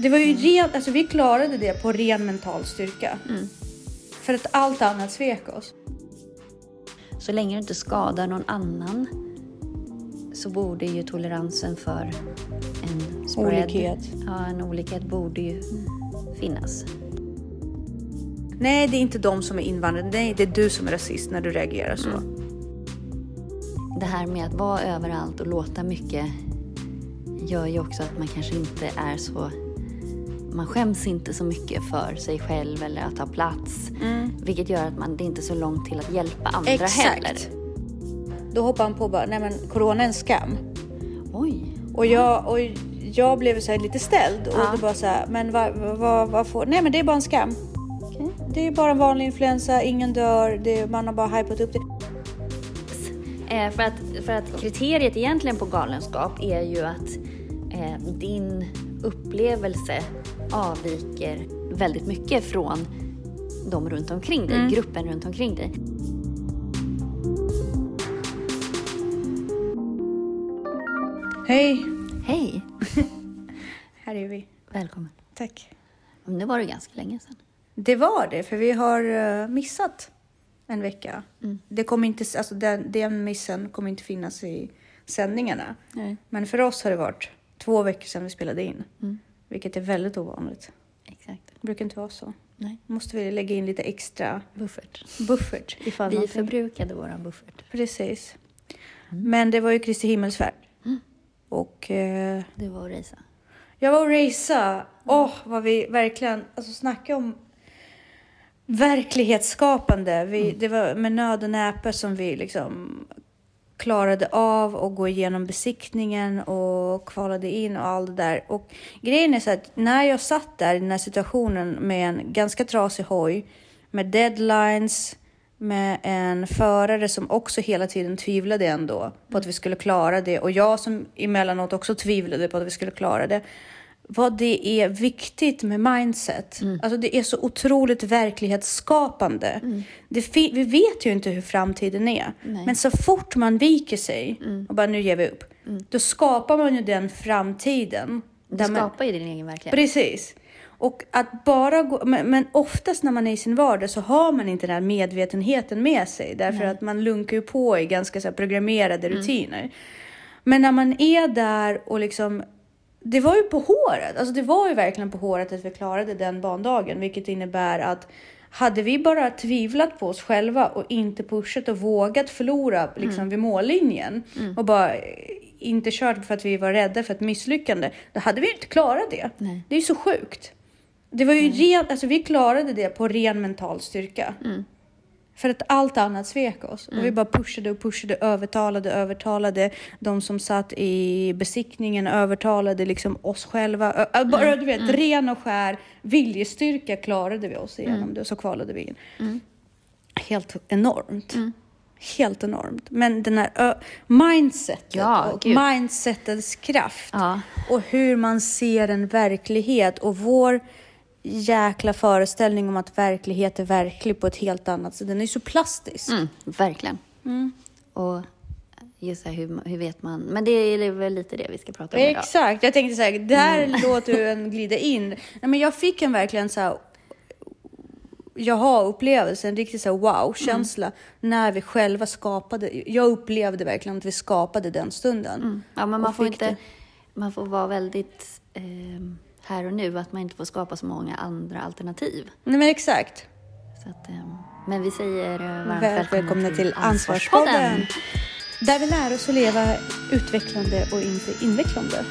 Det var ju ren, alltså vi klarade det på ren mental styrka. För att allt annat svek oss. Så länge du inte skadar någon annan så borde ju toleransen för en spread, Olikhet. Ja, en olikhet borde ju finnas. Nej, det är inte de som är invandrare. Nej, det är du som är rasist när du reagerar så. Det här med att vara överallt och låta mycket gör ju också att man kanske inte är så... Man skäms inte så mycket för sig själv eller att ta plats. Vilket gör att man, det är inte är så långt till att hjälpa andra Exakt. heller. Då hoppar han på bara, nej men corona är en skam. Oj. Och jag, och jag blev så lite ställd och Ja. det bara så här, men vad, vad, vad får, nej men det är bara en skam. Okej. Det är bara en vanlig influensa, ingen dör, det, man har bara hypat upp det. Eh, för, att, för att kriteriet egentligen på galenskap är ju att eh, din upplevelse avviker väldigt mycket från de runt omkring dig, gruppen runt omkring dig. Hej, Hej! här är vi. Välkommen. Tack. Nu var det ganska länge sedan. Det var det, för vi har eh, missat en vecka. Det kommer inte, alltså den, den missen kommer inte finnas i sändningarna. Nej. Men för oss har det varit två veckor sedan vi spelade in. Vilket är väldigt ovanligt. Exakt. Det brukar inte vara så. Nej. Måste vi lägga in lite extra Buffert. buffert ifall Vi någonting- förbrukade våran buffert. Precis. Men det var ju Kristi himmelsfärd. Och eh, Det var att resa. jag var och racea. Åh, vad vi verkligen, alltså snacka om verklighetsskapande. Vi, Det var med nöd och näppe som vi liksom klarade av att gå igenom besiktningen och kvalade in och allt det där. Och grejen är så att när jag satt där i den här situationen med en ganska trasig hoj, med deadlines, med en förare som också hela tiden tvivlade ändå på att vi skulle klara det och jag som emellanåt också tvivlade på att vi skulle klara det. Vad det är viktigt med mindset. Alltså det är så otroligt verklighetsskapande. Det fi- vi vet ju inte hur framtiden är. Nej. Men så fort man viker sig och bara nu ger vi upp. Då skapar man ju den framtiden. Du där man- skapar ju din egen verklighet. Precis. Och att bara gå, men, men oftast när man är i sin vardag så har man inte den här medvetenheten med sig. Därför att man lunkar ju på i ganska så programmerade rutiner. Men när man är där och liksom, det var ju på håret. Alltså det var ju verkligen på håret att vi klarade den bandagen. Vilket innebär att hade vi bara tvivlat på oss själva och inte pushat och vågat förlora liksom, vid mållinjen och bara inte kört för att vi var rädda för ett misslyckande, då hade vi inte klarat det. Nej. Det är ju så sjukt. Det var ju ren, alltså vi klarade det på ren mental styrka. För att allt annat svek oss. Och vi bara pushade och pushade, övertalade, övertalade de som satt i besiktningen, övertalade liksom oss själva. Bara du vet, ren och skär viljestyrka klarade vi oss igenom det och så kvalade vi in. Helt enormt. Helt enormt. Men den här mindsetet Ja, och gud. mindsetets kraft Ja. och hur man ser en verklighet och vår jäkla föreställning om att verklighet är verklig på ett helt annat sätt. Den är ju så plastisk. Mm, verkligen. Och just så här, hur, hur vet man? Men det är väl lite det vi ska prata om idag. Exakt, jag tänkte säga, där låter du en glida in. Nej, men jag fick en verkligen så här jaha-upplevelse, en riktig så här wow-känsla när vi själva skapade. Jag upplevde verkligen att vi skapade den stunden. Ja, men man får inte... det. Man får vara väldigt eh, här och nu, att man inte får skapa så många andra alternativ. Nej men exakt. Så att, eh, men vi säger eh, varmt Väl, välkomna till Ansvarspodden. Där vi lär oss att leva utvecklande och inte invecklande.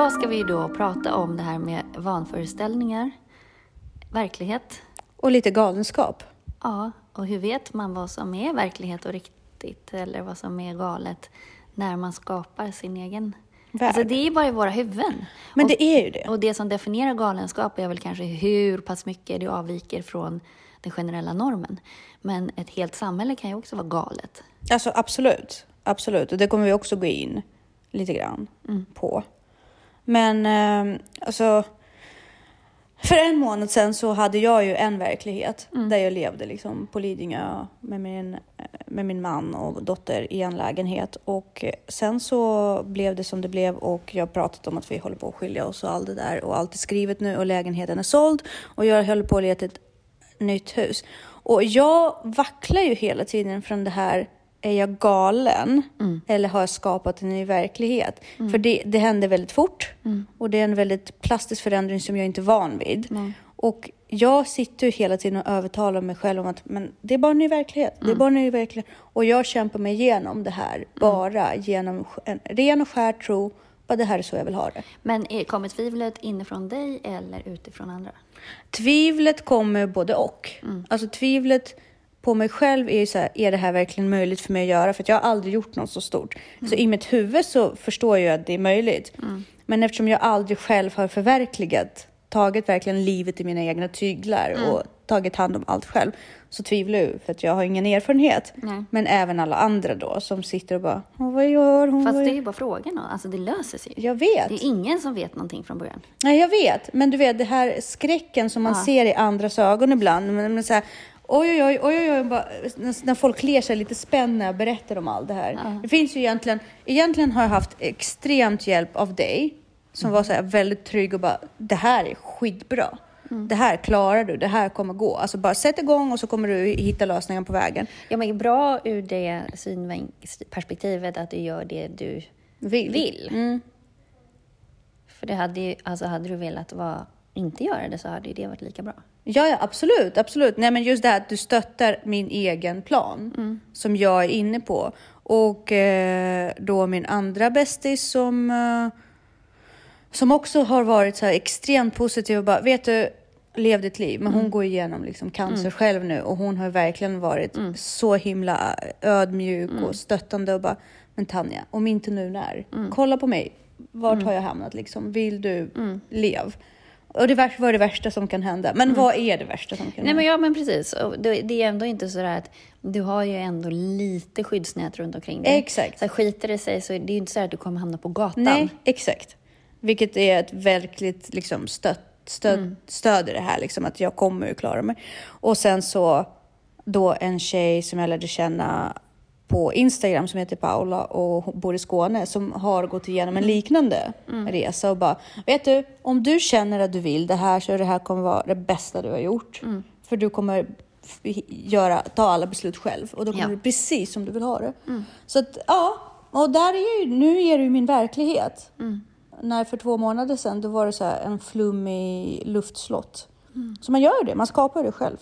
Idag ska vi då prata om det här med vanföreställningar, verklighet. Och lite galenskap. Ja, och hur vet man vad som är verklighet och riktigt eller vad som är galet när man skapar sin egen värld. Alltså det är ju bara i våra huvuden. Men och, det är ju det. Och det som definierar galenskap är väl kanske hur pass mycket det avviker från den generella normen. Men ett helt samhälle kan ju också vara galet. Alltså absolut, absolut. Och det kommer vi också gå in lite grann på. Men eh, alltså, för en månad sedan så hade jag ju en verklighet där jag levde liksom på Lidingö med min, med min man och dotter i en lägenhet. Och sen så blev det som det blev och jag har pratat om att vi håller på att skilja oss och allt det där och allt är skrivet nu och lägenheten är såld och jag håller på att leta ett nytt hus. Och jag vacklar ju hela tiden från det här är jag galen eller har jag skapat en ny verklighet? För det, det händer väldigt fort och det är en väldigt plastisk förändring som jag inte är van vid. Nej. Och jag sitter ju hela tiden och övertalar mig själv om att men det är bara en ny verklighet. Det är bara en ny verklighet. Och jag kämpar mig igenom det här bara genom en ren och skär tro. Bara det här är så jag vill ha det. Men kommer tvivlet inifrån dig eller utifrån andra? Tvivlet kommer både och. Alltså tvivlet på mig själv är ju så här, är det här verkligen möjligt för mig att göra? För att jag har aldrig gjort något så stort. Så i mitt huvud så förstår jag att det är möjligt. Men eftersom jag aldrig själv har förverkligat, tagit verkligen livet i mina egna tyglar och tagit hand om allt själv, så tvivlar jag för att jag har ingen erfarenhet. Nej. Men även alla andra då som sitter och bara, "Åh, vad gör hon? Fast det är gör-" ju bara frågan. Alltså det löser sig ju. Jag vet. Det är ingen som vet någonting från början. Nej, jag vet. Men du vet, det här skräcken som man Ja. ser i andras ögon ibland. Men, men så här, oj, oj, oj, oj, bara, när, folk ler sig lite spänn när jag berättar om allt det här. Det finns ju egentligen, egentligen har jag haft extremt hjälp av dig som var så här väldigt trygg och bara, det här är skitbra. Det här klarar du, det här kommer gå. Alltså bara sätt igång och så kommer du hitta lösningen på vägen. Ja, men bra ur det synperspektivet att du gör det du Vill. vill. Mm. För det hade ju, alltså hade du velat vara, inte göra det så hade ju det varit lika bra. Ja, ja, absolut, absolut. Nej, men just det här att du stöttar min egen plan som jag är inne på. Och eh, då min andra bästis som, eh, som också har varit så extremt positiv och bara, vet du, lev ditt liv. Men hon går igenom liksom cancer själv nu och hon har verkligen varit så himla ödmjuk och stöttande och bara, men Tanja, om inte nu när? Kolla på mig. Vart har jag hamnat liksom? Vill du lev? Och det är det värsta som kan hända? Men vad är det värsta som kan Nej, hända? men ja, men precis. Det, är ändå inte så där att du har ju ändå lite skyddsnät runt omkring dig. Exakt. Så här, skiter det sig så det är ju inte så att du kommer hamna på gatan. Nej, exakt. Vilket är ett verkligt liksom, stött, stöd, stöd i det här, liksom, att jag kommer att klara mig. Och sen så då en tjej som jag lärde känna på Instagram som heter Paula och bor i Skåne som har gått igenom en liknande resa och bara, vet du, om du känner att du vill det här så det här kommer vara det bästa du har gjort. För du kommer göra, ta alla beslut själv och då kommer Ja. det precis som du vill ha det. Så att, ja, och där är ju, nu är det ju min verklighet. När för två månader sedan, då var det så här en flummig luftslott. Så man gör det, man skapar det själv.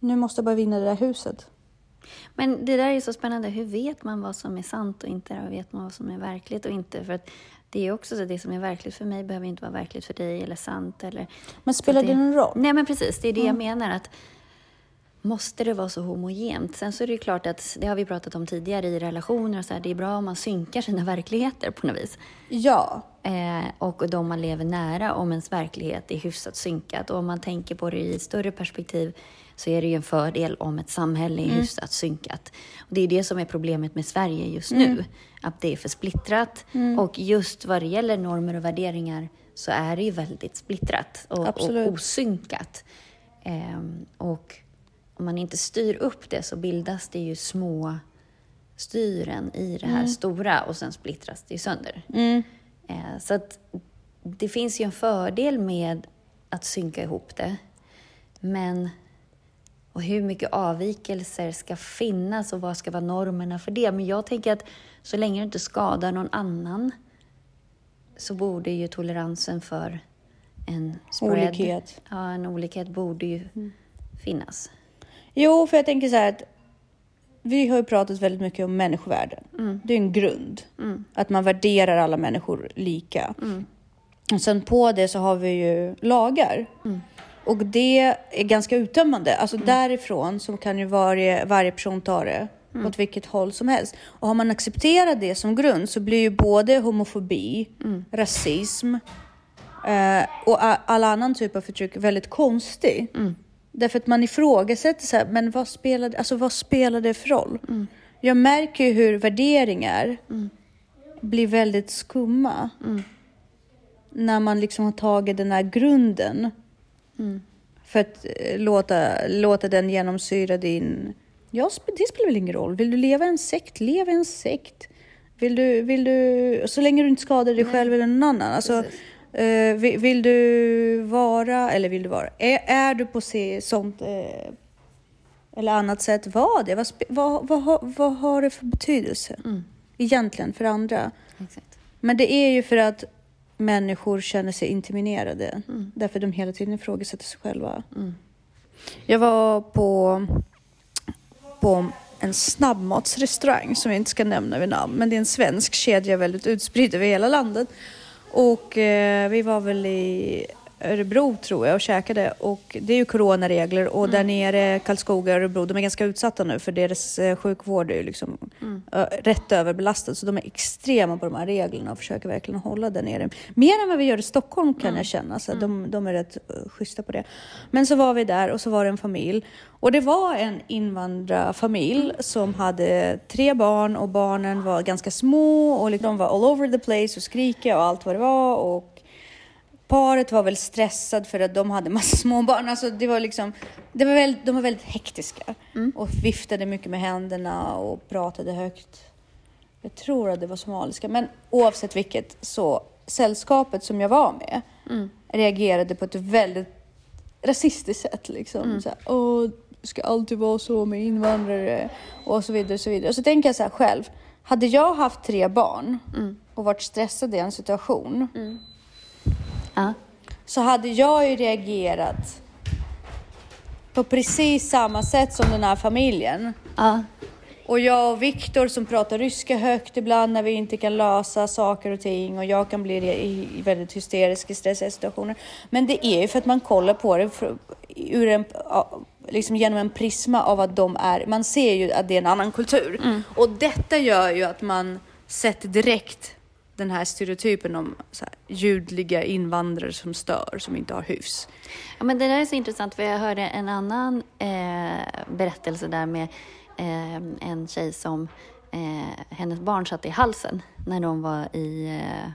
Nu måste jag bara vinna det där huset. Men det där är så spännande. Hur vet man vad som är sant och inte? Hur vet man vad som är verkligt och inte? För att det är också så att det som är verkligt för mig behöver inte vara verkligt för dig eller sant. Eller, Men spelar det någon roll? Nej, men precis. Det är det jag menar. att Måste det vara så homogent? Sen så är det ju klart att, det har vi pratat om tidigare i relationer och så här, det är bra om man synkar sina verkligheter på något vis. Ja, Eh, och de man lever nära, om ens verklighet är hyfsat synkat. Och om man tänker på det i ett större perspektiv så är det ju en fördel om ett samhälle är hyfsat synkat. Och det är det som är problemet med Sverige just nu. Att det är för splittrat. Och just vad det gäller normer och värderingar så är det ju väldigt splittrat och, och osynkat. Ehm, och om man inte styr upp det så bildas det ju små styren i det här stora och sen splittras det ju sönder. Eh, Så att det finns ju en fördel med att synka ihop det. Men och hur mycket avvikelser ska finnas och vad ska vara normerna för det? Men jag tänker att så länge du inte skadar någon annan så borde ju toleransen för en spread, Olikhet. Ja, en olikhet borde ju finnas. Jo, för jag tänker så här att vi har ju pratat väldigt mycket om människovärden. Det är en grund. Att man värderar alla människor lika. Och sen på det så har vi ju lagar. Och det är ganska uttömmande. Alltså därifrån så kan ju varje, varje person ta det mm. åt vilket håll som helst. Och har man accepterat det som grund så blir ju både homofobi, mm. rasism eh, och all annan typ av förtryck väldigt konstig. Mm. Därför att man ifrågasätter så här, men vad spelar, alltså vad spelar det för roll? Mm. Jag märker ju hur värderingar mm. blir väldigt skumma. Mm. När man liksom har tagit den här grunden. Mm. För att eh, låta, låta den genomsyra din... Ja, det spelar väl ingen roll. Vill du leva i en sekt, lev i en sekt. Vill du, vill du, så länge du inte skadar dig Nej. själv eller någon annan. Alltså, uh, vill, vill, du vara, eller vill du vara, är, är du på se, sånt uh, eller annat sätt, var det. Vad, vad, vad, vad, vad har det för betydelse mm. egentligen för andra? Exakt. Men det är ju för att människor känner sig intimiderade. Mm. Därför de hela tiden ifrågasätter sig själva. Mm. Jag var på, på en snabbmatsrestaurang som jag inte ska nämna vid namn, men det är en svensk kedja väldigt utspridd över hela landet. Och eh, vi var väl i Örebro tror jag och käkade och det är ju coronaregler och mm. där nere, Karlskoga och Örebro, de är ganska utsatta nu för deras eh, sjukvård är ju liksom mm. rätt överbelastad så de är extrema på de här reglerna och försöker verkligen hålla där nere. Mer än vad vi gör i Stockholm kan mm. jag känna, så de, mm. de är rätt schyssta på det. Men så var vi där och så var det en familj och det var en invandrarfamilj som hade tre barn och barnen var ganska små och liksom, de var all over the place och skrika och allt vad det var och Paret var väl stressad för att de hade massa småbarn. Alltså det var liksom, det var väldigt, de var väldigt hektiska mm. och viftade mycket med händerna och pratade högt. Jag tror att det var somaliska, men oavsett vilket så sällskapet som jag var med mm. reagerade på ett väldigt rasistiskt sätt. Liksom. Mm. Så här, Åh, det ska alltid vara så med invandrare och så vidare. Och så vidare. Och så tänker jag så här själv, hade jag haft tre barn mm. och varit stressad i en situation mm ja. så hade jag ju reagerat på precis samma sätt som den här familjen. Ja. Och jag och Viktor som pratar ryska högt ibland när vi inte kan lösa saker och ting och jag kan bli väldigt hysterisk i stressiga situationer. Men det är ju för att man kollar på det för, ur en, liksom genom en prisma av att de är, man ser ju att det är en annan kultur. Mm. Och detta gör ju att man sätter direkt den här stereotypen om så här, ljudliga invandrare som stör, som inte har hyfs. Ja, men det där är så intressant, för jag hörde en annan eh, berättelse där med eh, en tjej som eh, hennes barn satt i halsen när de var i eh,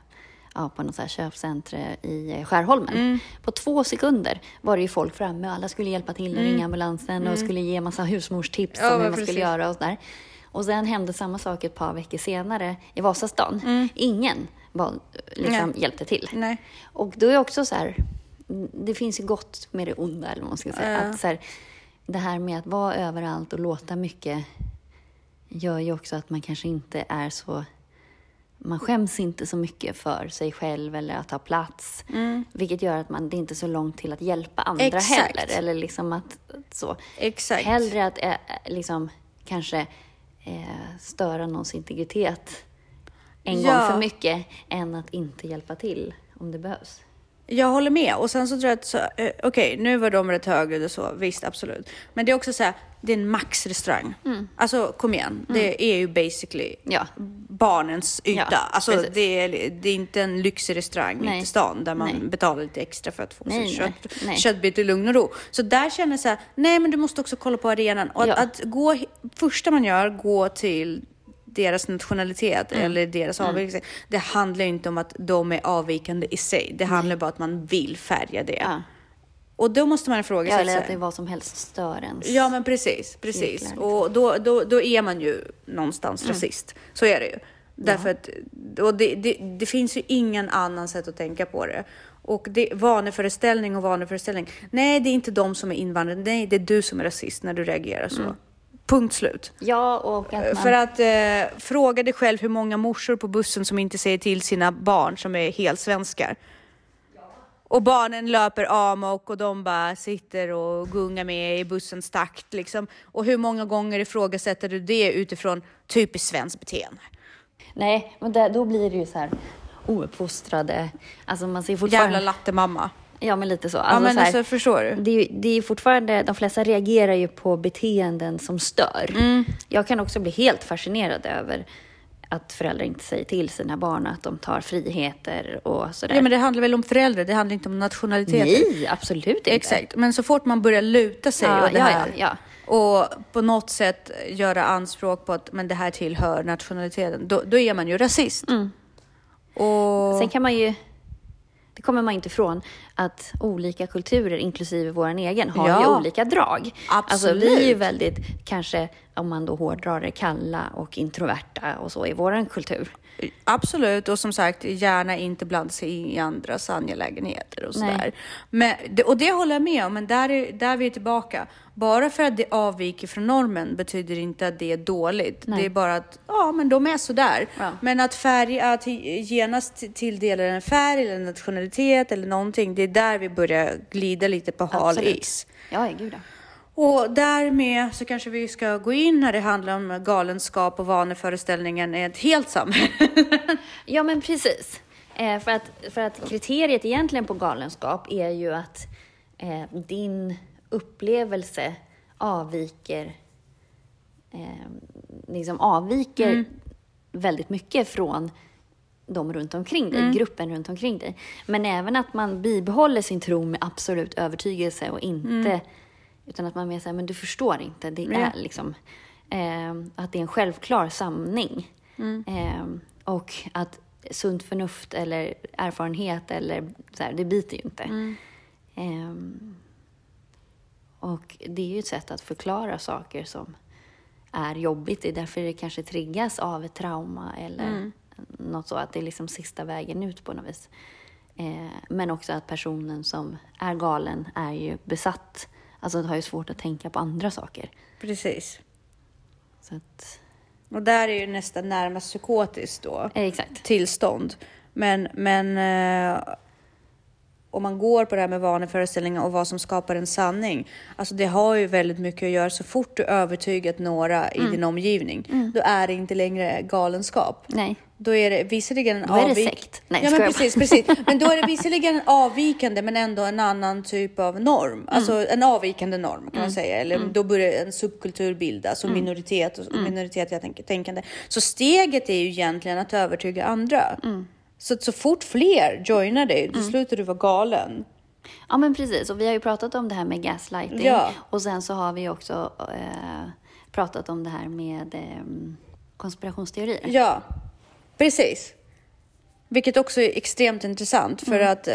ja, på något köpcentrum i Skärholmen. Mm. På två sekunder var det ju folk framme och alla skulle hjälpa till och mm. ringa ambulansen och mm. skulle ge massa husmorstips ja, om hur man precis. skulle göra och sådär. Och sen hände samma sak ett par veckor senare i Vasastan. Mm. Ingen var, liksom, hjälpte till. Nej. Och då är också så här, det finns ju gott med det onda, eller vad man ska säga. Ja. Att, så här, det här med att vara överallt och låta mycket gör ju också att man kanske inte är så man skäms inte så mycket för sig själv eller att ta plats. Mm. Vilket gör att man, det är inte är så långt till att hjälpa andra Exakt. heller. Eller liksom att, så. Exakt. Hellre att äh, liksom, kanske eh, störa någons integritet en ja. gång för mycket än att inte hjälpa till om det behövs. Jag håller med. Och sen så tror jag att, eh, okej, okay, nu var de rätt högljudda så, visst absolut. Men det är också så här, det är en maxrestaurang. Mm. Alltså kom igen, mm. det är ju basically ja. barnens yta. Ja, alltså det är, det är inte en lyxig restaurang nej. mitt i stan där man nej. betalar lite extra för att få nej, sin kött, köttbit i lugn och ro. Så där känner jag så här, nej men du måste också kolla på arenan. Och ja. att, att gå, första man gör, gå till deras nationalitet mm. eller deras mm. avvikelse. Det handlar inte om att de är avvikande i sig. Det handlar bara om att man vill färga det. Ja. Och då måste man fråga sig. Ja, eller att det är vad som helst stör ens Ja, men precis. precis. Och då, då, då är man ju någonstans mm. rasist. Så är det ju. Därför ja. att och det, det, det, finns ju ingen annan sätt att tänka på det. Och det, vaneföreställning och vaneföreställning. Nej, det är inte de som är invandrare. Nej, det är du som är rasist när du reagerar så. Mm. Punkt slut. Ja, och att man... För att eh, fråga dig själv hur många morsor på bussen som inte säger till sina barn som är helt svenskar. Och barnen löper amok och de bara sitter och gungar med i bussens takt. Liksom. Och hur många gånger ifrågasätter du det utifrån typiskt svenskt beteende? Nej, men där, då blir det ju så här ouppfostrade... Alltså man ser fortfarande... Jävla lattemamma. Ja, men lite så. Ja, Alltså, men så här, alltså, förstår du? det, är, det är fortfarande, de flesta reagerar ju på beteenden som stör. Mm. Jag kan också bli helt fascinerad över att föräldrar inte säger till sina barn att de tar friheter och sådär. Ja, men det handlar väl om föräldrar, det handlar inte om nationaliteter. Nej, absolut inte. Exakt, men så fort man börjar luta sig Ja, åt det ja, här ja, och på något sätt göra anspråk på att men det här tillhör nationaliteten, då, då är man ju rasist. Mm. Och Sen kan man ju, det kommer man inte ifrån, att olika kulturer, inklusive vår egen, har ju Ja. olika drag. Alltså Absolut. vi är ju väldigt, kanske om man då hårdrar det, kalla och introverta och så i vår kultur. Absolut, och som sagt, gärna inte blanda sig in i andras angelägenheter och sådär. Men, och det håller jag med om, men där är, där är vi tillbaka. Bara för att det avviker från normen betyder inte att det är dåligt. Nej. Det är bara att, ja, men de är sådär. Ja. Men att färg, att genast tilldelar en färg eller en nationalitet eller någonting, det är där vi börjar glida lite på hal Absolut. is. Ja, ja, gud ja. Och därmed så kanske vi ska gå in när det handlar om galenskap och vaneföreställningen i ett helt samhälle. Ja, men precis. Eh, för, att, för att kriteriet egentligen på galenskap är ju att eh, din upplevelse avviker, eh, liksom avviker väldigt mycket från de runt omkring dig, gruppen runt omkring dig. Men även att man bibehåller sin tro med absolut övertygelse och inte, utan att man mer säger, men du förstår inte, det är liksom, eh, att det är en självklar sanning. Eh, och att sunt förnuft eller erfarenhet eller så här, det biter ju inte. Ehm, och det är ju ett sätt att förklara saker som är jobbigt. Det är därför det kanske triggas av ett trauma eller något så, att det är liksom sista vägen ut på något vis. Eh, men också att personen som är galen är ju besatt, alltså har ju svårt att tänka på andra saker. Precis. Så att, Och där är ju nästan närmast psykotiskt då, exakt. tillstånd. Men, men eh, om man går på det här med vaneföreställningar och vad som skapar en sanning. Alltså det har ju väldigt mycket att göra så fort du övertygat några i din omgivning. Då är det inte längre galenskap. Nej. Då är det visserligen en Då är det avvik- sekt. Nej, ja, men precis, precis. Men då är det visserligen en avvikande men ändå en annan typ av norm. Mm. Alltså en avvikande norm kan man säga. Eller då börjar en subkultur bildas och Mm. minoritet och minoritet jag tänker, tänkande. Så steget är ju egentligen att övertyga andra. Mm. Så att så fort fler joinar dig, då slutar du vara galen. Ja, men precis. Och vi har ju pratat om det här med gaslighting. Ja. Och sen så har vi också eh, pratat om det här med eh, konspirationsteorier. Ja, precis. Vilket också är extremt intressant för att... Eh,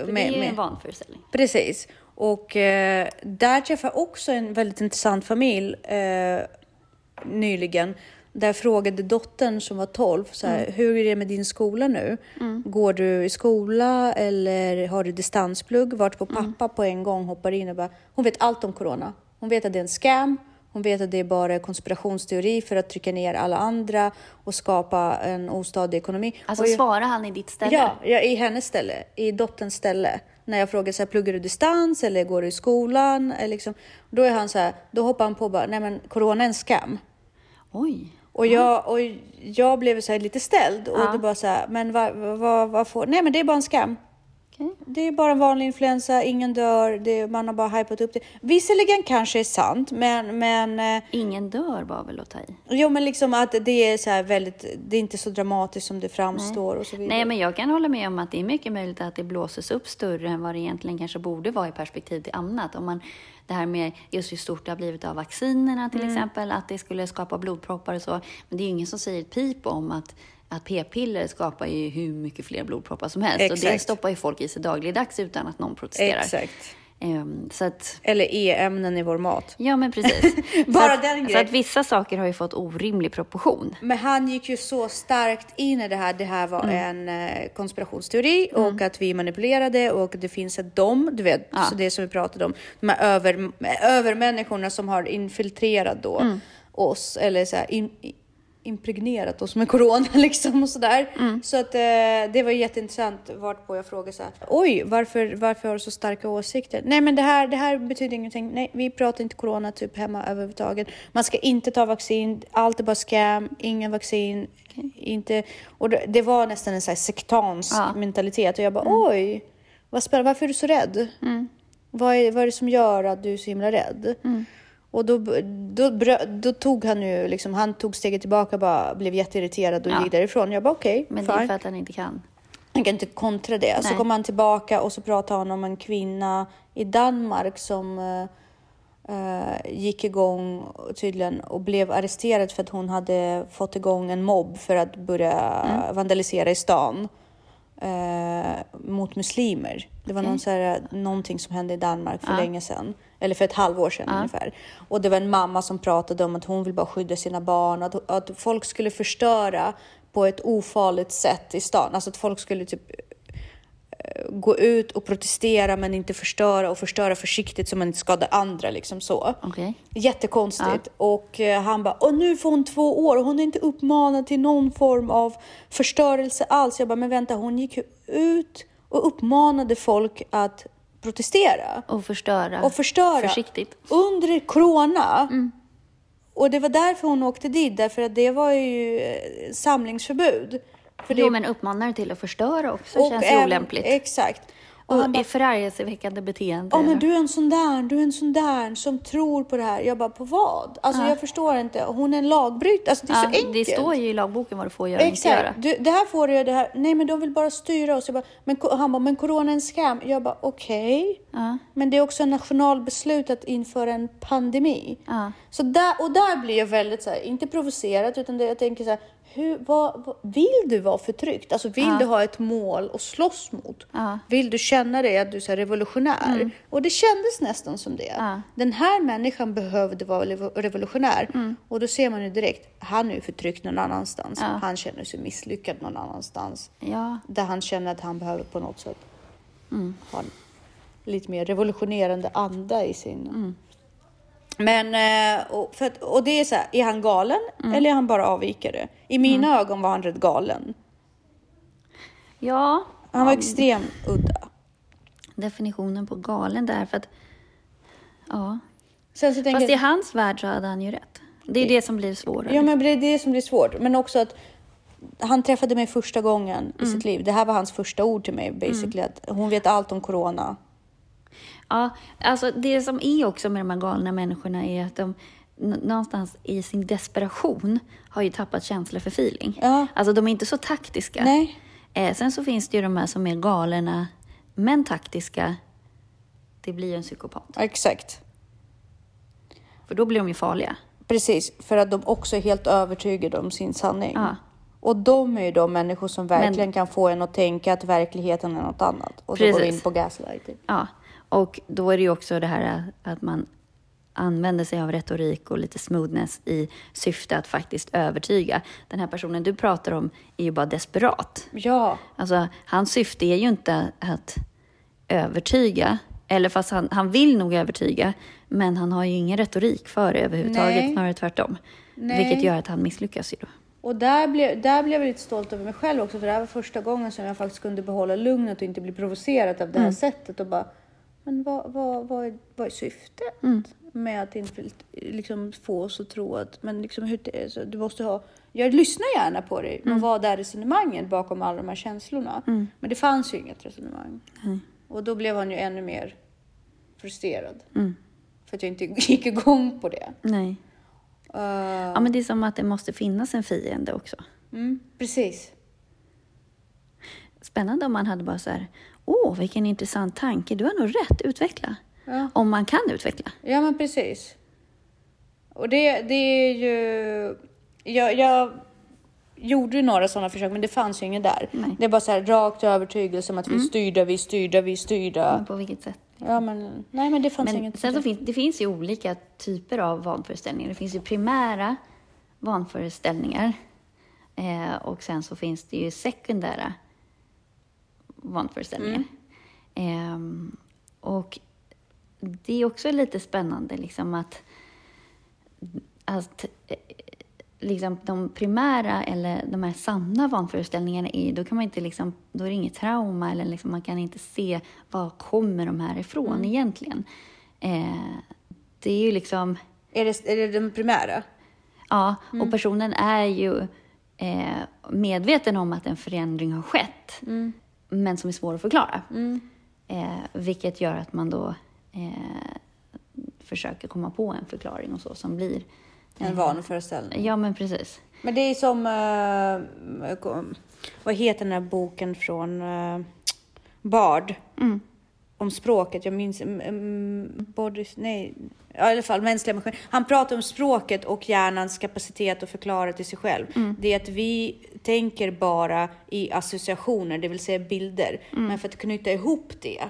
Mm. För det är ju en vanföreställning. Precis. Och eh, där träffade jag också en väldigt intressant familj eh, nyligen. Där frågade dottern som var 12, så här, hur är det med din skola nu? Går du i skola eller har du distansplugg? Vart på pappa på en gång hoppar in och bara, hon vet allt om corona. Hon vet att det är en scam. Hon vet att det är bara konspirationsteori för att trycka ner alla andra och skapa en ostadig ekonomi. Alltså Och jag- svarar han i ditt ställe? Ja, ja, i hennes ställe, i dotterns ställe. När jag frågar så här, pluggar du distans eller går du i skolan? Eller liksom, då är han så här, då hoppar han på bara, nej men corona är en skam. Oj. Och jag, och jag blev så här lite ställd och Ja. det bara så här, men vad, vad, vad får, nej men det är bara en skam. Okej. Det är bara en vanlig influensa, ingen dör, det, man har bara hypat upp det. Visserligen kanske är sant, men, men eh, Ingen dör var väl att ta i? Jo, men liksom att det är så här väldigt, det är inte så dramatiskt som det framstår och så vidare. Nej, men jag kan hålla med om att det är mycket möjligt att det blåses upp större än vad det egentligen kanske borde vara i perspektiv till annat. Om man, det här med just hur stort det har blivit av vaccinerna till Mm. exempel, att det skulle skapa blodproppar och så. Men det är ju ingen som säger ett pip om att att p-piller skapar ju hur mycket fler blodproppar som helst. Och det Exakt. stoppar ju folk i sig dagligdags utan att någon protesterar. Exakt. Så att, Eller E-ämnen i vår mat. ja men precis. Bara så att, den Så grejen. att vissa saker har ju fått orimlig proportion. Men han gick ju så starkt in i det här. Det här var Mm. en eh, konspirationsteori och att vi manipulerade och det finns ett dom, du vet, Ja. så det som vi pratade om. De här över, övermänniskorna som har infiltrerat då Mm. oss eller så här, in, impregnerat oss med corona liksom och sådär. Mm. Så att eh, det var jätteintressant vart på jag frågade så här. Oj, varför, varför har du så starka åsikter? Nej, men det här, det här betyder ingenting. Nej, vi pratar inte corona typ hemma överhuvudtaget. Man ska inte ta vaccin. Allt är bara scam. Ingen vaccin. Inte. Och det, det var nästan en så här sektansk Ja. mentalitet och jag bara oj. vad spännande, varför är du så rädd? Mm. Vad, är, vad är det som gör att du är så himla rädd? Och då, då, då tog han ju liksom, han tog steget tillbaka bara blev jätteirriterad och Ja. gick därifrån. Jag bara okej, Men det är för att han inte kan. Han kan inte kontra det. Så Nej. kom han tillbaka och så pratade han om en kvinna i Danmark som eh, gick igång tydligen och blev arresterad för att hon hade fått igång en mobb för att börja vandalisera i stan eh, mot muslimer. Det var någon så här, någonting som hände i Danmark för länge sedan. Eller för ett halvår sedan ungefär. Och det var en mamma som pratade om att hon vill bara skydda sina barn. Att, att folk skulle förstöra på ett ofarligt sätt i stan. Alltså att folk skulle typ eh, gå ut och protestera men inte förstöra och förstöra försiktigt så man inte skadar andra liksom så. Okej. Jättekonstigt. Och eh, han bara, och nu får hon två år och hon är inte uppmanad till någon form av förstörelse alls. Jag bara, men vänta, hon gick ju ut och uppmanade folk att protestera Och förstöra. och förstöra Försiktigt. under corona. Mm. Och det var därför hon åkte dit, därför att det var ju eh, samlingsförbud. För Jo, det- men uppmanar till att förstöra också och känns ju olämpligt. Exakt. Och Och i förargelseväckande beteende. Ja, men du är en sån där, du är en sån där som tror på det här. Jag bara, på vad? Alltså jag förstår inte. Hon är en lagbrytare. Alltså det är ja, så enkelt. Det står ju i lagboken vad du får göra och inte göra. Du, det här får du göra, det här. Nej, men de vill bara styra oss. Jag bara, men, han bara, men corona är en scam. Jag bara, okej. Ja. Men det är också en nationalbeslut att införa en pandemi. Ja. Så där, och där blir jag väldigt så här, inte provocerad, utan det, jag tänker så här, hur, vad, vad, vill du vara förtryckt? Alltså vill du ha ett mål att slåss mot? Ja. Vill du känna dig att du är revolutionär? Och det kändes nästan som det. Ja. Den här människan behövde vara revo- revolutionär. Och då ser man ju direkt, han är ju förtryckt någon annanstans. Ja. Han känner sig misslyckad någon annanstans. Ja. Där han känner att han behöver på något sätt ha en lite mer revolutionerande anda i sin... Men, eh, och, för att, och det är så här, är han galen eller är han bara avvikare? I mina ögon var han rätt galen. ja. Han var extremt udda. Definitionen på galen där för att... Ja. Sen så Fast i hans värld så hade han ju rätt. Det är det som blir svårare. ja, men det är det som blir svårt. Men också att han träffade mig första gången i sitt liv. Det här var hans första ord till mig basically. Att hon vet allt om corona. Ja, alltså det som är också med de här galna människorna är att de någonstans i sin desperation har ju tappat känsla för feeling. Ja. Alltså de är inte så taktiska. Nej. Eh, sen så finns det ju de här som är galna men taktiska. Det blir ju en psykopat. Exakt. För då blir de ju farliga. Precis, för att de också är helt övertygade om sin sanning. Ja. Och de är ju de människor som verkligen kan få en att tänka att verkligheten är något annat. Och så går vi Precis. in på gaslighting. Ja, och då är det ju också det här att man använder sig av retorik och lite smoothness i syfte att faktiskt övertyga. Den här personen du pratar om är ju bara desperat. Ja, Alltså, hans syfte är ju inte att övertyga, eller fast han, han vill nog övertyga, men han har ju ingen retorik för det överhuvudtaget, Nej. snarare tvärtom. Nej. Vilket gör att han misslyckas ju då. och där blev, där blev jag lite stolt över mig själv också. För det här var första gången som jag faktiskt kunde behålla lugnet och inte bli provocerad av det här sättet. Och bara, men vad, vad, vad, är, vad är syftet med att inte liksom, få oss att tro att, men liksom, hur, alltså, du måste ha, jag lyssnar gärna på dig, men vad är resonemanget bakom alla de här känslorna? Men det fanns ju inget resonemang. Och då blev han ju ännu mer frustrerad. För att jag inte gick igång på det. Nej. Uh, Ja, men det är som att det måste finnas en fiende också. mm, precis. Spännande om man hade bara så här, åh, vilken intressant tanke, du har nog rätt, utveckla. Ja. Om man kan utveckla. Ja, men precis. Och det, det är ju... Jag, jag gjorde ju några sådana försök, men det fanns ju inget där. Nej. Det är bara så här rakt övertygelse om att vi är styrda, vi är styrda, vi är styrda. Men på vilket sätt? Ja, men nej, men det fanns Men inget. sen så finns, det finns ju olika typer av vanföreställningar. Det finns ju primära vanföreställningar. Eh, och sen så finns det ju sekundära vanföreställningar. Ehm, och det är också lite spännande liksom att, att eh, liksom de primära eller de här sanna vanföreställningarna är då kan man inte liksom, då är det inget trauma eller liksom man kan inte se var kommer de här ifrån egentligen. Eh, det är ju liksom, Är det, är det den primära? ja, och personen är ju eh, medveten om att en förändring har skett, men som är svår att förklara. Eh, vilket gör att man då eh, försöker komma på en förklaring och så som blir... En vanföreställning. Ja, men precis. Men det är som... eh, vad heter den här boken från uh, Bard? Mm. Om språket. Jag minns... Um, body, nej, ja, i alla fall mänskliga maskiner. Han pratar om språket och hjärnans kapacitet att förklara till sig själv. Mm. Det är att vi tänker bara i associationer, det vill säga bilder. Mm. Men för att knyta ihop det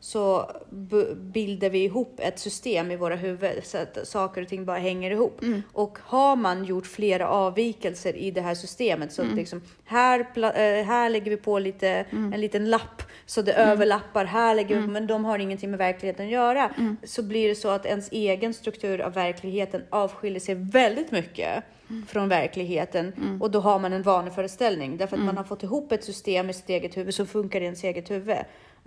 så b- bildar vi ihop ett system i våra huvuden så att saker och ting bara hänger ihop. Mm. Och har man gjort flera avvikelser i det här systemet så Mm. liksom här, eh, här lägger vi på lite, Mm. en liten lapp så det överlappar, här lägger vi men de har ingenting med verkligheten att göra. Mm. Så blir det så att ens egen struktur av verkligheten avskiljer sig väldigt mycket Mm. från verkligheten och då har man en vaneföreställning därför att Mm. man har fått ihop ett system i sitt eget huvud som funkar i ens eget huvud.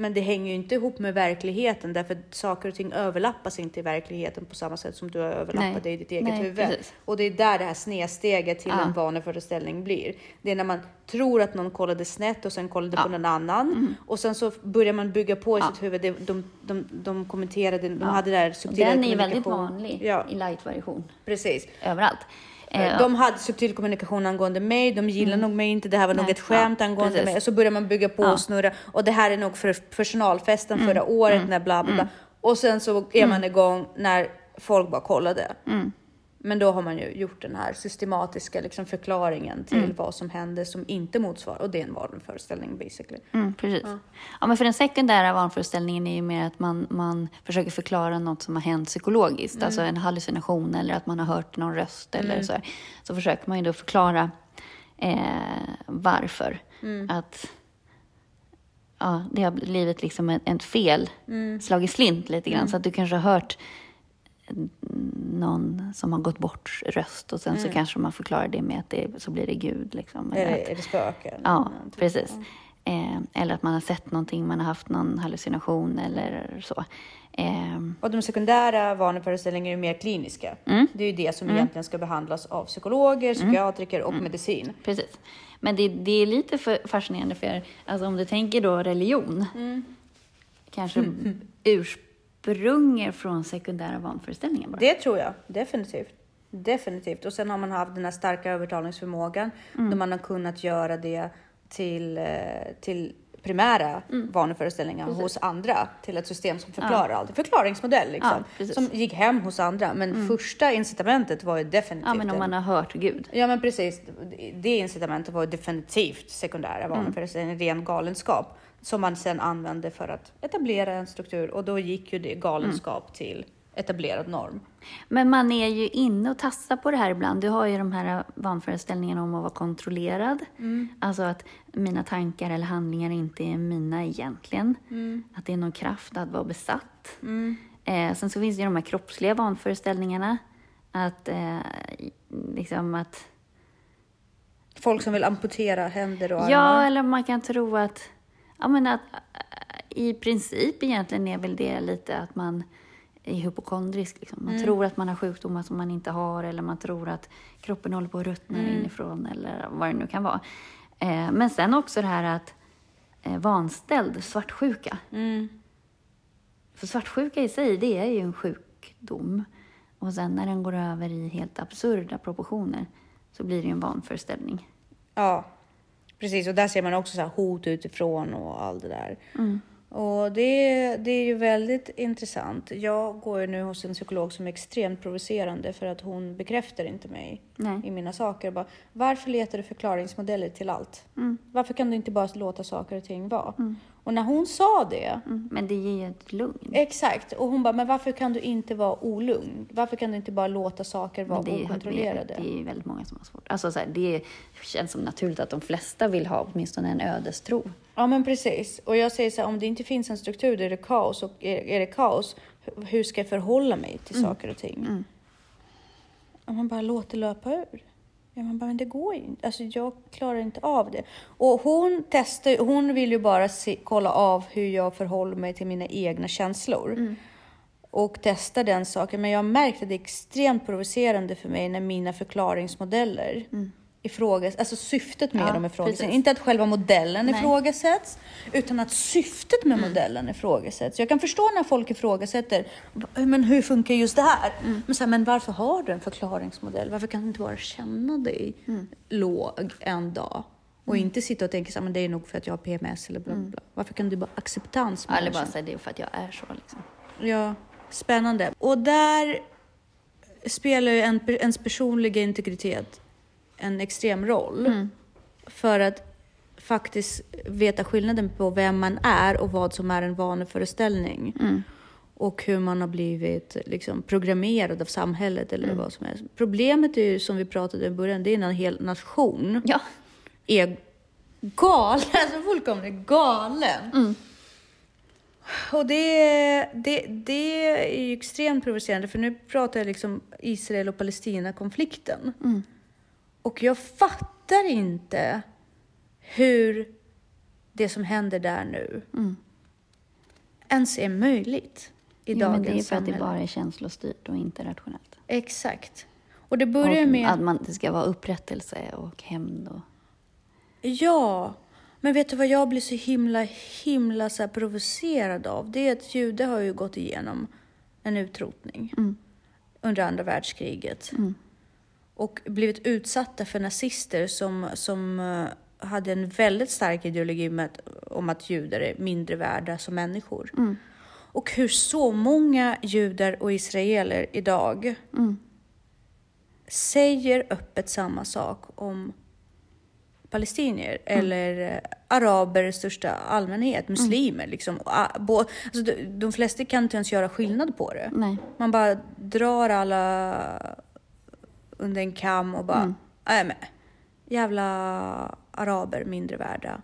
Men det hänger ju inte ihop med verkligheten därför att saker och ting överlappas inte i verkligheten på samma sätt som du har överlappat Nej. det i ditt eget Nej, huvud. precis. Och det är där det här snedsteget till Ja. en vaneföreställning blir. Det är när man tror att någon kollade snett och sen kollade Ja. på någon annan och sen så börjar man bygga på i Ja. sitt huvud. De, de, de, de kommenterade, de Ja. hade där Och subtila den är väldigt vanlig Ja, i light-variation precis. överallt. Eh, De hade subtil kommunikation angående mig, de gillade nog mig inte, det här var nog ett skämt ja, angående precis. mig. Och så börjar man bygga på Ja. och snurra. Och det här är nog för personalfesten Mm. förra året, när bla bla bla. Och sen så är man igång när folk bara kollade. Mm. Men då har man ju gjort den här systematiska liksom, förklaringen till Mm. vad som hände som inte motsvarar. Och det är en vanföreställning basically. Mm, precis. Ja. men för den sekundära vanföreställningen är ju mer att man, man försöker förklara något som har hänt psykologiskt. Alltså en hallucination eller att man har hört någon röst eller så. här. Så försöker man ju då förklara eh, varför. Att ja, det har blivit liksom ett, ett fel, slagit slint lite grann. Så att du kanske har hört någon som har gått bort röst och sen så kanske man förklarar det med att det, så blir det Gud. Liksom, eller Är att- är det spöken? Ja, Någonting. precis. Eh, eller att man har sett någonting, man har haft någon hallucination eller så. Eh, Och de sekundära vaneföreställningarna är mer kliniska. Mm. Det är ju det som egentligen ska behandlas av psykologer, psykiatriker och medicin. precis. Men det, det är lite för fascinerande för alltså om du tänker då religion, kanske ursprungar från sekundära vanföreställningar bara. Det tror jag definitivt. Definitivt. Och sen har man haft den här starka övertalningsförmågan då man har kunnat göra det till, eh, till primära vaneföreställningar hos andra till ett system som förklarar allt. Förklaringsmodell liksom. Ja, precis. som gick hem hos andra. Men första incitamentet var ju definitivt Ja, men om man har hört Gud. Ja men precis. Det incitamentet var definitivt sekundära vaneföreställningar, ren galenskap. Som man sen använde för att etablera en struktur och då gick ju det galenskap till etablerad norm. Men man är ju inne och tassar på det här ibland. Du har ju de här vanföreställningarna om att vara kontrollerad. Alltså att mina tankar eller handlingar inte är mina egentligen. Att det är någon kraft att vara besatt. Eh, sen så finns det ju de här kroppsliga vanföreställningarna. Att, eh, liksom att Folk som vill amputera händer och armar. Ja, eller man kan tro att, ja, men att äh, i princip egentligen är väl det lite att man är hypokondrisk. Liksom. Man tror att man har sjukdomar som man inte har eller man tror att kroppen håller på att ruttna inifrån eller vad det nu kan vara. Eh, men sen också det här att eh, vanställd svartsjuka. Mm. För svartsjuka i sig, det är ju en sjukdom. Och sen när den går över i helt absurda proportioner så blir det ju en vanföreställning. Ja, precis. Och där ser man också så hot utifrån och allt det där. Och det, det är ju väldigt intressant. Jag går ju nu hos en psykolog som är extremt provocerande för att hon bekräftar inte mig Nej. i mina saker. Bara, varför letar du förklaringsmodeller till allt? Varför kan du inte bara låta saker och ting vara? Och när hon sa det, Mm, men det ger ju ett lugn. exakt, och hon bara, men varför kan du inte vara olugn? Varför kan du inte bara låta saker vara Men det, är, okontrollerade? det är ju väldigt många som har svårt. Alltså, så här, det känns som naturligt att de flesta vill ha åtminstone en ödestro. Ja men precis. Och jag säger så här, om det inte finns en struktur det är kaos och är, är det kaos, hu- hur ska jag förhålla mig till saker och ting? Om man bara låter löpa ur. Ja, man bara, men det går ju inte. Alltså jag klarar inte av det. Och hon testar, hon vill ju bara se, kolla av hur jag förhåller mig till mina egna känslor. Och testa den saken. Men jag har märkt att det är extremt provocerande för mig när mina förklaringsmodeller ifrågasätts, alltså syftet med Ja, dem ifrågasätts. precis. Inte att själva modellen Nej. ifrågasätts, utan att syftet med modellen ifrågasätts. Jag kan förstå när folk ifrågasätter, men hur funkar just det här? Men, så här, men varför har du en förklaringsmodell? Varför kan du inte bara känna dig låg en dag? Och inte sitta och tänka så här, men det är nog för att jag har PMS eller bla bla. bla. Varför kan du bara acceptans med Eller bara säga det är för att jag är så liksom. Ja, spännande. Och där spelar ju en, ens personliga integritet en extrem roll. För att faktiskt veta skillnaden på vem man är och vad som är en vaneföreställning. Och hur man har blivit liksom, programmerad av samhället eller vad som helst. Problemet är ju, som vi pratade i början, det är en hel nation Ja. är galen, alltså fullkomligt galen. Och det, det, det är ju extremt provocerande, för nu pratar jag liksom Israel och Palestina-konflikten. Och jag fattar inte hur det som händer där nu ens är möjligt i Jo, dagens det är för att samhälle. det bara är känslostyrt och inte rationellt. Exakt. Och det börjar Och med... att man, det ska vara upprättelse och hämnd. Och... Ja, men vet du vad jag blir så himla, himla så provocerad av? Det är att judar har ju gått igenom en utrotning under andra världskriget. Och blivit utsatta för nazister som, som eh, hade en väldigt stark ideologi med att, om att judar är mindre värda som människor. Och hur så många judar och israeler idag säger öppet samma sak om palestinier eller eh, araber i största allmänhet, muslimer. Liksom. Och, ah, alltså, de, de flesta kan inte ens göra skillnad på det. Nej. Man bara drar alla under en kam och bara, nej men, jävla araber mindre värda.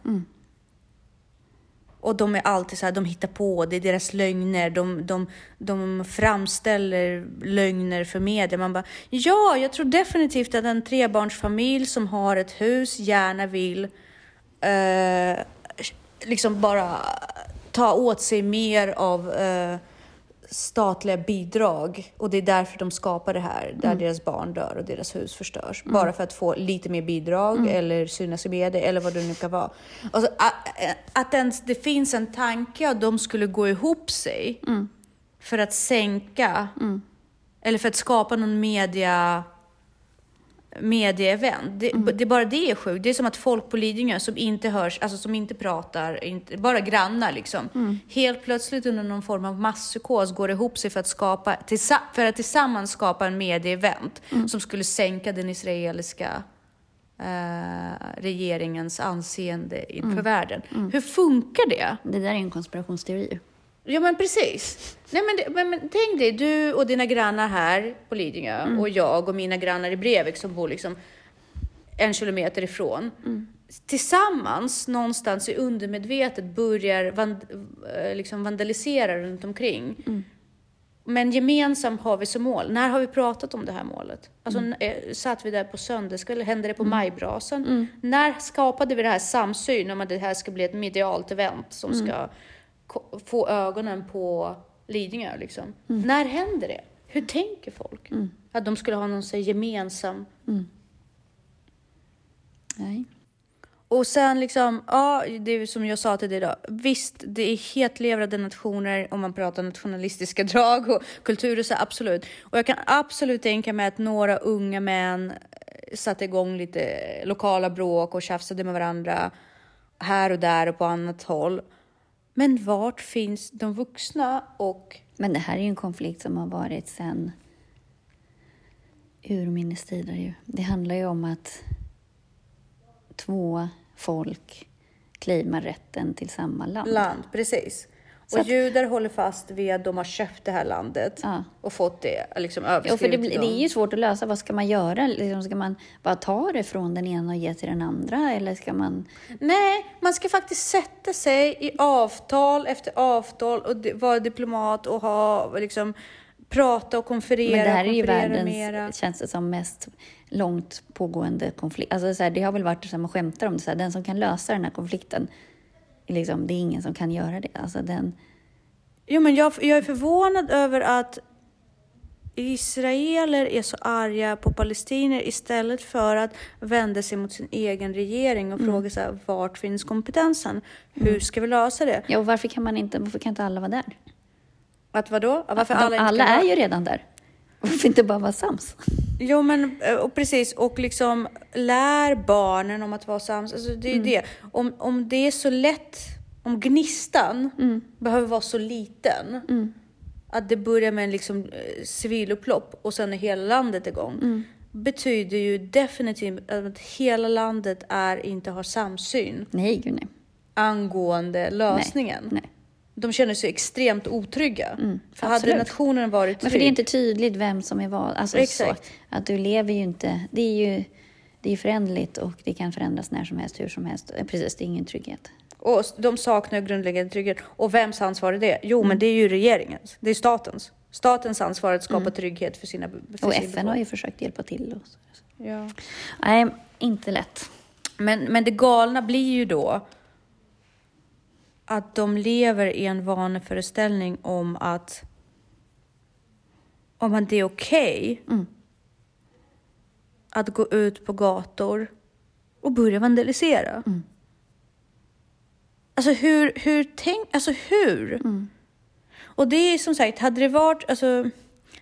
Och de är alltid så här, de hittar på, det är deras lögner, de, de, de framställer lögner för media. Man bara, ja, jag tror definitivt att en trebarnsfamilj som har ett hus gärna vill eh, liksom bara ta åt sig mer av eh, statliga bidrag och det är därför de skapar det här, där deras barn dör och deras hus förstörs. Bara för att få lite mer bidrag eller synas i media eller vad det nu kan vara. Alltså, att, att ens det finns en tanke att de skulle gå ihop sig för att sänka eller för att skapa någon media medieevent. Det, Mm. det, bara det är sjukt. Det är som att folk på Lidingö som inte hörs, alltså som inte pratar, inte, bara grannar liksom. Mm. Helt plötsligt under någon form av masspsykos går ihop sig för att, skapa, tillsa- för att tillsammans skapa en medieevent Mm. som skulle sänka den israeliska eh, regeringens anseende inför Mm. världen. Hur funkar det? Det där är en konspirationsteori. Ja men precis. Nej, men, det, men, men tänk dig, du och dina grannar här på Lidingö och jag och mina grannar i Brevik som bor liksom en kilometer ifrån. Tillsammans någonstans i undermedvetet börjar vand, eh, liksom vandalisera runt omkring. Men gemensamt har vi som mål. När har vi pratat om det här målet? Alltså, n- eh, Satt vi där på söndagskväll? Hände det på majbrasan? När skapade vi det här samsyn om att det här ska bli ett medialt event som ska ko- få ögonen på Lidingö? Liksom? När händer det? Hur tänker folk? Att de skulle ha någon så gemensam... Nej. Och sen liksom, ja, det är som jag sa till dig då. Visst, det är hetlevrade nationer om man pratar nationalistiska drag och kulturer, så absolut. Och jag kan absolut tänka mig att några unga män eh, satte igång lite lokala bråk och tjafsade med varandra här och där och på annat håll. Men vart finns de vuxna och Men det här är ju en konflikt som har varit sedan urminnes tider. Ju. Det handlar ju om att två folk claimar rätten till samma land. land? Precis. Så och att- judar håller fast vid att de har köpt det här landet Ja. och fått det liksom Ja, för överskrivet det, det är ju svårt att lösa. Vad ska man göra? Liksom, ska man bara ta det från den ena och ge till den andra? Eller ska man... Nej, man ska faktiskt sätta sig i avtal efter avtal och vara diplomat och ha liksom prata och konferera. Men det här är ju världens, mera. känns det som, mest långt pågående konflikt. Alltså, så här, det har väl varit så här, man skämtar om det, så här, den som kan lösa den här konflikten, liksom, det är ingen som kan göra det. Alltså, den, Jo, men jag, jag är förvånad över att israeler är så arga på palestinier istället för att vända sig mot sin egen regering och fråga sig vart finns kompetensen? Hur ska vi lösa det? Ja, och varför kan man inte, varför kan inte alla vara där? Att vadå? Varför De, alla alla, inte kan är ju redan där. Varför inte bara vara sams? Jo, men eh, och precis. Och liksom lär barnen om att vara sams. Alltså, det är ju Mm. det. Om, om det är så lätt, om gnistan Mm. behöver vara så liten att det börjar med en liksom, eh, civilupplopp och sen är hela landet igång. Mm. betyder ju definitivt att hela landet är, inte har samsyn Nej, gud nej. angående lösningen. Nej, nej. De känner sig extremt otrygga. för hade nationen varit Men för det är trygg- inte tydligt vem som är vad. Alltså Exakt. Så, att du lever ju inte... Det är ju det är förändligt och det kan förändras när som helst, hur som helst. Eh, Precis, det är ingen trygghet. Och de saknar grundläggande trygghet. Och vems ansvar är det? Jo, Mm. men det är ju regeringens. Det är statens. Statens ansvar att skapa trygghet för sina för Mm. Och sin FN har befolkning. ju försökt hjälpa till. Och så. Ja. Nej, inte lätt. Men, men det galna blir ju då att de lever i en vaneföreställning om att om att det är okej Mm. att gå ut på gator och börja vandalisera. Mm. Alltså hur, hur tänk, alltså hur? Mm. Och det är som sagt, hade det varit, alltså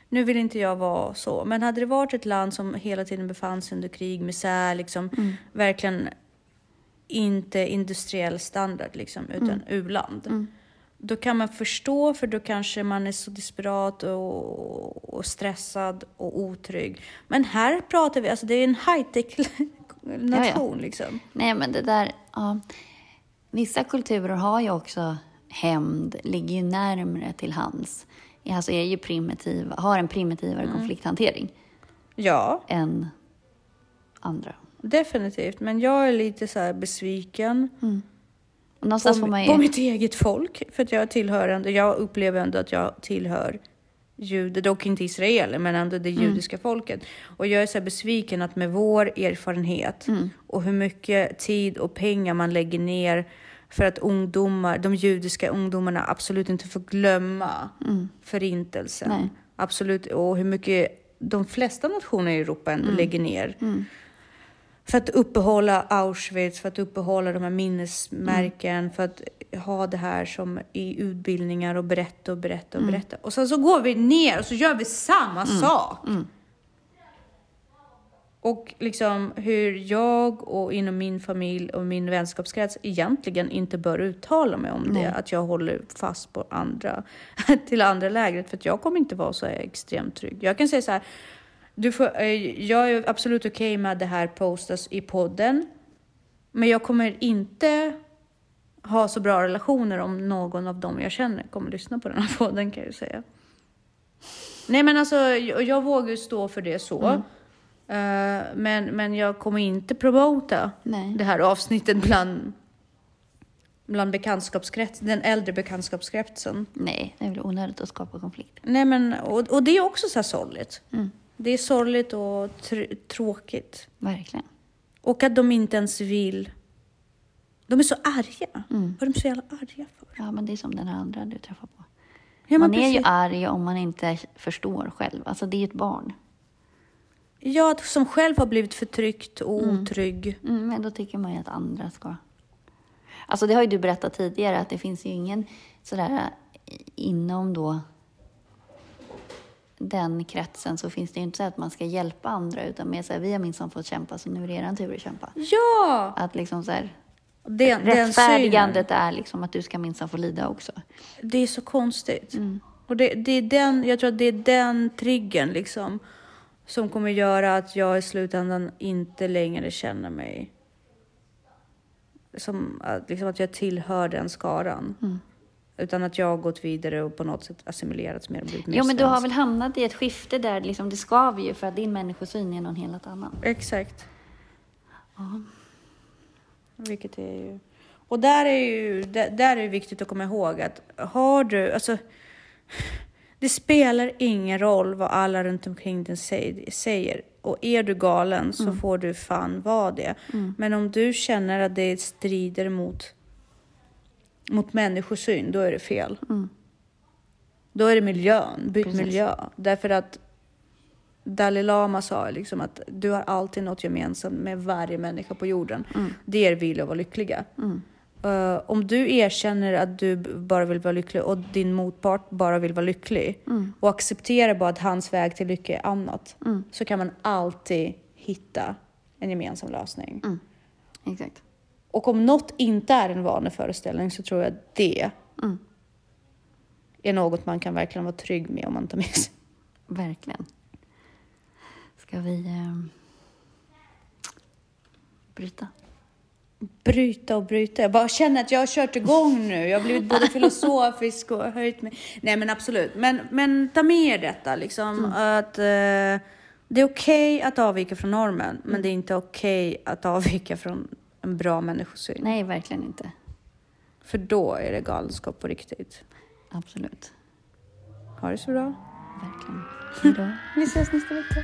nu vill inte jag vara så, men hade det varit ett land som hela tiden befann sig under krig, misär, liksom Mm. verkligen inte industriell standard liksom, utan Mm. u-land. Då kan man förstå, för då kanske man är så desperat och, och stressad och otrygg. Men här pratar vi, alltså det är en high-tech nation liksom. Nej, men det där... Ja. Vissa kulturer har ju också hämnd, ligger ju närmre till hands. Alltså är ju primitiv, har en primitivare konflikthantering Ja, än andra. Definitivt. Men jag är lite så här besviken. Och någonstans på, man på ju... mitt eget folk. För att jag tillhör ändå, jag upplever ändå att jag tillhör jude, dock inte israeler, men ändå det Mm. judiska folket. Och jag är så här besviken att med vår erfarenhet Mm. och hur mycket tid och pengar man lägger ner för att ungdomar, de judiska ungdomarna absolut inte får glömma förintelsen. Mm. Nej. Absolut, och hur mycket de flesta nationer i Europa ändå Mm. lägger ner. För att uppehålla Auschwitz, för att uppehålla de här minnesmärken, Mm. för att ha det här som i utbildningar och berätta och berätta Mm. och berätta. Och sen så går vi ner och så gör vi samma sak. Mm. Och liksom hur jag och inom min familj och min vänskapskrets egentligen inte bör uttala mig om det. Att jag håller fast på andra, till andra lägret. För att jag kommer inte vara så extremt trygg. Jag kan säga så här. Du får, eh, jag är absolut okej med att det här postas i podden. Men jag kommer inte ha så bra relationer om någon av dem jag känner kommer lyssna på den här podden kan jag ju säga. Nej men alltså, jag, jag vågar ju stå för det så. Eh, men, men jag kommer inte promota Nej. det här avsnittet bland, bland bekantskapskrets, den äldre bekantskapskretsen. Nej, det är väl onödigt att skapa konflikt. Nej men, och, och det är också så här sorgligt. Det är sorgligt och tr- tråkigt. Verkligen. Och att de inte ens vill. De är så arga. Vad är de så jävla arga för? Ja, men det är som den här andra du träffar på. Ja, man är ju precis. arg om man inte förstår själv. Alltså det är ju ett barn. Ja, som själv har blivit förtryckt och otrygg. Mm, men då tycker man ju att andra ska... Alltså det har ju du berättat tidigare att det finns ju ingen sådär inom då den kretsen så finns det ju inte så att man ska hjälpa andra utan mer såhär, vi har minsann fått kämpa så nu är det eran tur att kämpa. Ja! Att liksom den synen. rättfärdigandet är liksom att du ska minsann få lida också. Det är så konstigt. Och det, det är den, jag tror att det är den triggern liksom som kommer göra att jag i slutändan inte längre känner mig som liksom att jag tillhör den skaran. Utan att jag har gått vidare och på något sätt assimilerats mer och blivit mer Jo men du har väl hamnat i ett skifte där liksom, det skaver ju för att din människosyn är någon helt annan. Exakt. Vilket är ju... Och där är ju där, där är det viktigt att komma ihåg att har du, alltså det spelar ingen roll vad alla runt omkring dig säger. Och är du galen så får du fan vara det. Men om du känner att det strider mot, mot människosyn, då är det fel. Då är det miljön, byt Precis. miljö. Därför att Dalai Lama sa liksom att du har alltid något gemensamt med varje människa på jorden. Det är vilja att vara lyckliga. Eh, om du erkänner att du bara vill vara lycklig och din motpart bara vill vara lycklig och accepterar bara att hans väg till lycka är annat så kan man alltid hitta en gemensam lösning. Exakt. Och om något inte är en vaneföreställning så tror jag att det är något man kan verkligen vara trygg med om man tar med sig. Verkligen. Ska vi eh, bryta? Bryta och bryta. Jag bara känner att jag har kört igång nu. Jag har blivit både filosofisk och höjt mig. Nej men absolut. Men, men ta med er detta liksom. Att eh, det är okej att avvika från normen. Men det är inte okej att avvika från en bra människosyn. Nej, verkligen inte. För då är det galenskap på riktigt. Absolut. Ha det så bra. Verkligen. Hej då. Vi ses nästa vecka.